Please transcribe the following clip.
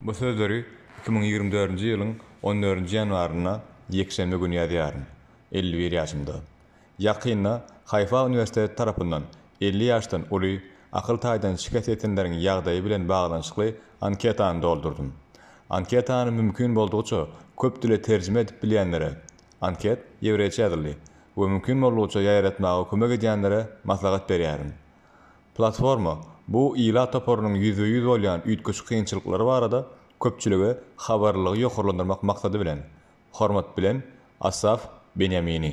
Bu sözleri iki müň ýigrimi dördünji ýylyň on dördünji ýanwarynda ýekşenbe güni ýazýaryn, elli bir ýaşymda. Ýakynda Haýfa uniwersiteti tarapyndan elli ýaşdan uly, akyl taýdan şikes ýetenleriň ýagdaýy bilen baglanyşykly anketany doldurdym. Anketany mümkin boldugyça köp dile terjime edip bilýänlere, anket ýewreýçe ýazyldy, we mümkin boldugyça ýaýratmaga kömek edýänlere maslahat berýärin. Platforma bu ilat toparynyň ýüzbe-ýüz bolýan üýtgeşik kynçylyklary barada köpçülige habarlylygy ýokarlandyrmak maksady bilen, hormat bilen, Asaf Benýamini.